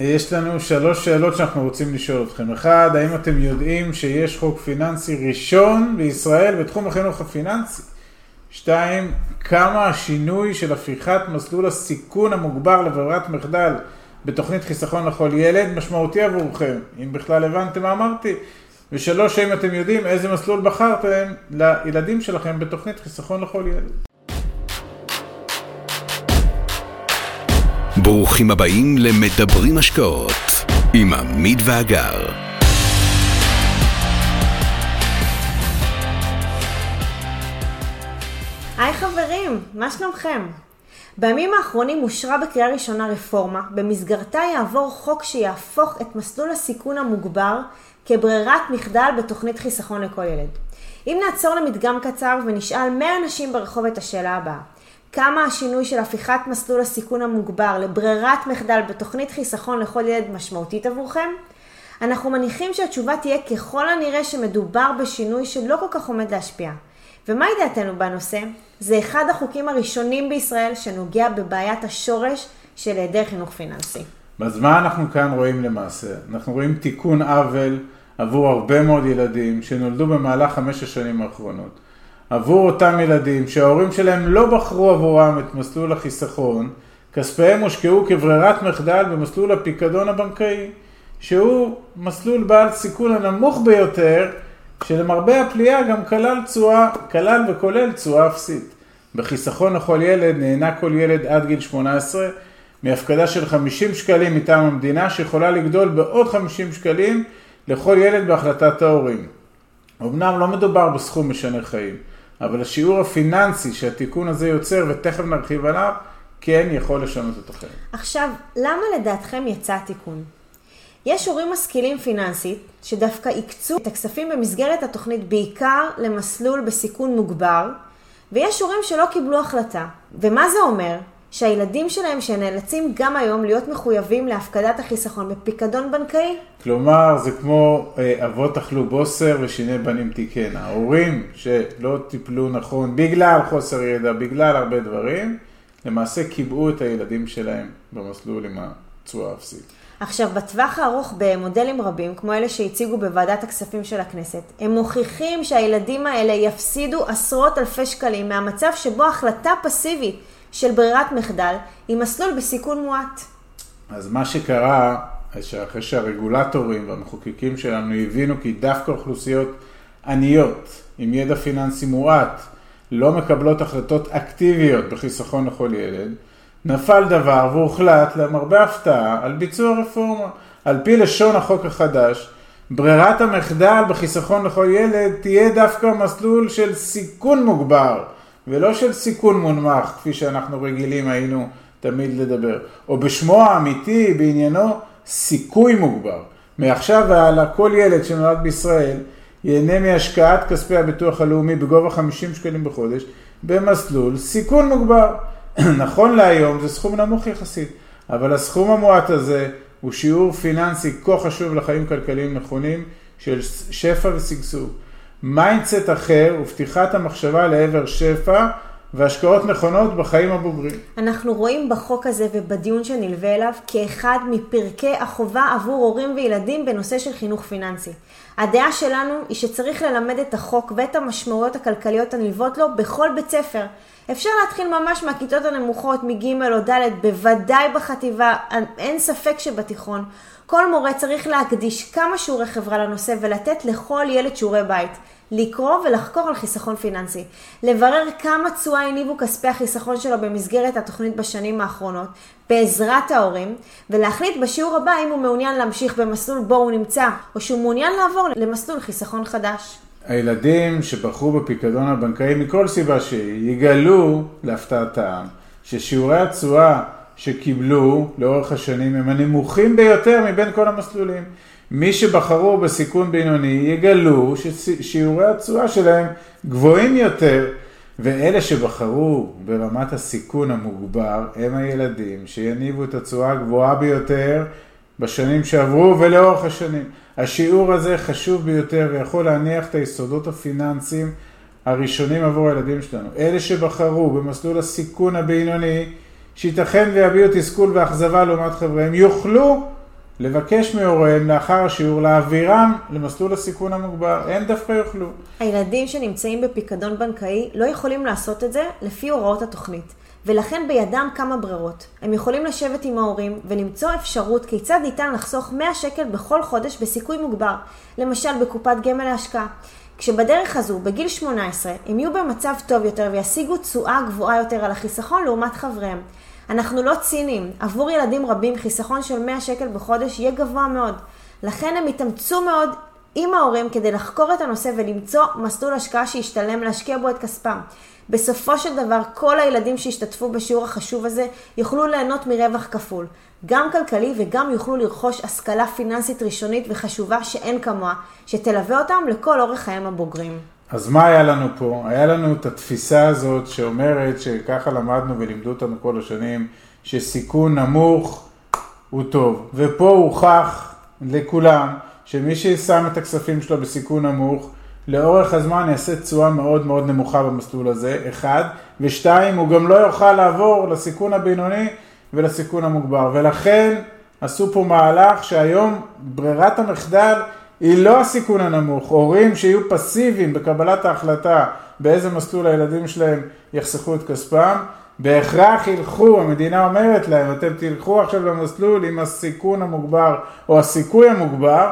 יש לנו שלוש שאלות שאנחנו רוצים לשאול אתכם. אחד, האם אתם יודעים שיש חוק פיננסי ראשון בישראל בתחום החינוך הפיננסי? שתיים, כמה השינוי של הפיכת מסלול הסיכון המוגבר לברירת מחדל בתוכנית חיסכון לכל ילד משמעותי עבורכם, אם בכלל הבנתם מה אמרתי. ושלוש, האם אתם יודעים איזה מסלול בחרתם לילדים שלכם בתוכנית חיסכון לכל ילד. ברוכים הבאים למדברים השקעות עם עמית ואגר. היי חברים, מה שלומכם? בימים האחרונים אושרה בקריאה ראשונה רפורמה, במסגרתה יעבור חוק שיהפוך את מסלול הסיכון המוגבר כברירת מחדל בתוכנית חיסכון לכל ילד. אם נעצור למדגם קצר ונשאל 100 אנשים ברחוב את השאלה הבאה, כמה השינוי של הפיכת מסלול הסיכון המוגבר לברירת מחדל בתוכנית חיסכון לכל ילד משמעותית עבורכם? אנחנו מניחים שהתשובה תהיה ככל הנראה שמדובר בשינוי שלא כל כך עומד להשפיע. ומהי דעתנו בנושא? זה אחד החוקים הראשונים בישראל שנוגע בבעיית השורש של היעדר חינוך פיננסי. אז מה אנחנו כאן רואים למעשה? אנחנו רואים תיקון עוול עבור הרבה מאוד ילדים שנולדו במהלך חמש השנים האחרונות. עבור אותם ילדים שההורים שלהם לא בחרו עבורם את מסלול החיסכון, כספיהם הושקעו כברירת מחדל במסלול הפיקדון הבנקאי, שהוא מסלול בעל סיכון הנמוך ביותר, שלמרבה הפליאה גם כלל תשואה, כלל וכולל תשואה אפסית. בחיסכון לכל ילד נהנה כל ילד עד גיל 18 מהפקדה של 50 שקלים מטעם המדינה שיכולה לגדול בעוד 50 שקלים לכל ילד בהחלטת ההורים. אמנם לא מדובר בסכום משנה חיים, אבל השיעור הפיננסי שהתיקון הזה יוצר, ותכף נרחיב עליו, כן יכול לשנות את החיים. עכשיו, למה לדעתכם יצא התיקון? יש הורים משכילים פיננסית שדווקא הקצו את הכספים במסגרת התוכנית בעיקר למסלול בסיכון מוגבר, ויש הורים שלא קיבלו החלטה. ומה זה אומר? שהילדים שלהם שנאלצים גם היום להיות מחויבים להפקדת החיסכון בפיקדון בנקאי. כלומר, זה כמו אה, אבות אכלו בוסר ושיני בנים תיקנה. ההורים שלא טיפלו נכון בגלל חוסר ידע, בגלל הרבה דברים, למעשה קיבעו את הילדים שלהם במסלול עם התשואה האפסית. עכשיו, בטווח הארוך במודלים רבים, כמו אלה שהציגו בוועדת הכספים של הכנסת, הם מוכיחים שהילדים האלה יפסידו עשרות אלפי שקלים מהמצב שבו החלטה פסיבית של ברירת מחדל עם מסלול בסיכון מועט. אז מה שקרה, שאחרי שהרגולטורים והמחוקקים שלנו הבינו כי דווקא אוכלוסיות עניות עם ידע פיננסי מועט לא מקבלות החלטות אקטיביות בחיסכון לכל ילד, נפל דבר והוחלט למרבה הפתעה על ביצוע רפורמה. על פי לשון החוק החדש, ברירת המחדל בחיסכון לכל ילד תהיה דווקא מסלול של סיכון מוגבר. ולא של סיכון מונמך, כפי שאנחנו רגילים היינו תמיד לדבר, או בשמו האמיתי, בעניינו, סיכוי מוגבר. מעכשיו והלאה, כל ילד שנולד בישראל ייהנה מהשקעת כספי הביטוח הלאומי בגובה 50 שקלים בחודש, במסלול סיכון מוגבר. נכון להיום זה סכום נמוך יחסית, אבל הסכום המועט הזה הוא שיעור פיננסי כה חשוב לחיים כלכליים נכונים של שפע ושגשוג. mindset אחר ופתיחת המחשבה לעבר שפע והשקעות נכונות בחיים הבוגרים. אנחנו רואים בחוק הזה ובדיון שנלווה אליו כאחד מפרקי החובה עבור הורים וילדים בנושא של חינוך פיננסי. הדעה שלנו היא שצריך ללמד את החוק ואת המשמעויות הכלכליות הנלוות לו בכל בית ספר. אפשר להתחיל ממש מהכיתות הנמוכות, מג' או ד', בוודאי בחטיבה, אין ספק שבתיכון. כל מורה צריך להקדיש כמה שיעורי חברה לנושא ולתת לכל ילד שיעורי בית. לקרוא ולחקור על חיסכון פיננסי. לברר כמה תשואה הניבו כספי החיסכון שלו במסגרת התוכנית בשנים האחרונות, בעזרת ההורים, ולהחליט בשיעור הבא אם הוא מעוניין להמשיך במסלול בו הוא נמצא, או שהוא מעוניין לעבור למסלול חיסכון חדש. הילדים שבחרו בפיקדון הבנקאי מכל סיבה שהיא, יגלו להפתעתם ששיעורי התשואה שקיבלו לאורך השנים הם הנמוכים ביותר מבין כל המסלולים. מי שבחרו בסיכון בינוני יגלו ששיעורי התשואה שלהם גבוהים יותר, ואלה שבחרו ברמת הסיכון המוגבר הם הילדים שיניבו את התשואה הגבוהה ביותר בשנים שעברו ולאורך השנים. השיעור הזה חשוב ביותר ויכול להניח את היסודות הפיננסיים הראשונים עבור הילדים שלנו. אלה שבחרו במסלול הסיכון הבינוני, שייתכן ויביעו תסכול ואכזבה לעומת חבריהם, יוכלו לבקש מהוריהם לאחר השיעור להעבירם למסלול הסיכון המוגבר, הם דווקא יוכלו. הילדים שנמצאים בפיקדון בנקאי לא יכולים לעשות את זה לפי הוראות התוכנית. ולכן בידם כמה ברירות. הם יכולים לשבת עם ההורים ולמצוא אפשרות כיצד ניתן לחסוך 100 שקל בכל חודש בסיכוי מוגבר, למשל בקופת גמל להשקעה. כשבדרך הזו, בגיל 18, הם יהיו במצב טוב יותר וישיגו תשואה גבוהה יותר על החיסכון לעומת חבריהם. אנחנו לא ציניים, עבור ילדים רבים חיסכון של 100 שקל בחודש יהיה גבוה מאוד. לכן הם יתאמצו מאוד עם ההורים כדי לחקור את הנושא ולמצוא מסלול השקעה שישתלם להשקיע בו את כספם. בסופו של דבר, כל הילדים שהשתתפו בשיעור החשוב הזה יוכלו ליהנות מרווח כפול, גם כלכלי וגם יוכלו לרכוש השכלה פיננסית ראשונית וחשובה שאין כמוה, שתלווה אותם לכל אורך חייהם הבוגרים. אז מה היה לנו פה? היה לנו את התפיסה הזאת שאומרת שככה למדנו ולימדו אותנו כל השנים, שסיכון נמוך הוא טוב. ופה הוכח לכולם שמי ששם את הכספים שלו בסיכון נמוך, לאורך הזמן יעשה תשואה מאוד מאוד נמוכה במסלול הזה, אחד, ושתיים, הוא גם לא יוכל לעבור לסיכון הבינוני ולסיכון המוגבר. ולכן עשו פה מהלך שהיום ברירת המחדל היא לא הסיכון הנמוך. הורים שיהיו פסיביים בקבלת ההחלטה באיזה מסלול הילדים שלהם יחסכו את כספם, בהכרח ילכו, המדינה אומרת להם, אתם תלכו עכשיו למסלול עם הסיכון המוגבר או הסיכוי המוגבר,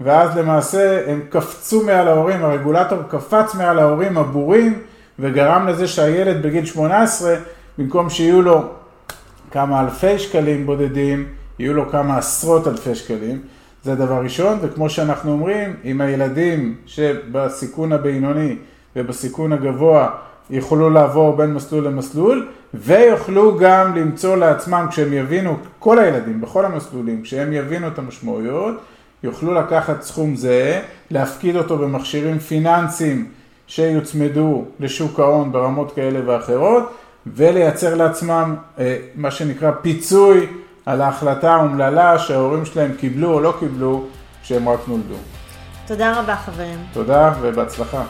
ואז למעשה הם קפצו מעל ההורים, הרגולטור קפץ מעל ההורים הבורים, וגרם לזה שהילד בגיל 18, במקום שיהיו לו כמה אלפי שקלים בודדים, יהיו לו כמה עשרות אלפי שקלים. זה דבר ראשון, וכמו שאנחנו אומרים, אם הילדים שבסיכון הבינוני ובסיכון הגבוה יוכלו לעבור בין מסלול למסלול, ויוכלו גם למצוא לעצמם, כשהם יבינו, כל הילדים, בכל המסלולים, כשהם יבינו את המשמעויות, יוכלו לקחת סכום זה, להפקיד אותו במכשירים פיננסיים שיוצמדו לשוק ההון ברמות כאלה ואחרות, ולייצר לעצמם אה, מה שנקרא פיצוי על ההחלטה האומללה שההורים שלהם קיבלו או לא קיבלו כשהם רק נולדו. תודה רבה חברים. תודה ובהצלחה.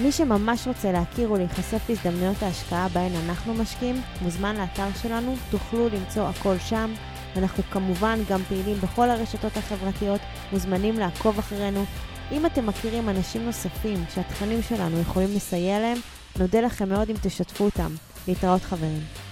מי שממש רוצה להכיר ולהיחשף להזדמנויות ההשקעה בהן אנחנו משקיעים, מוזמן לאתר שלנו, תוכלו למצוא הכל שם. אנחנו כמובן גם פעילים בכל הרשתות החברתיות, מוזמנים לעקוב אחרינו. אם אתם מכירים אנשים נוספים שהתכנים שלנו יכולים לסייע להם, נודה לכם מאוד אם תשתפו אותם. להתראות חברים.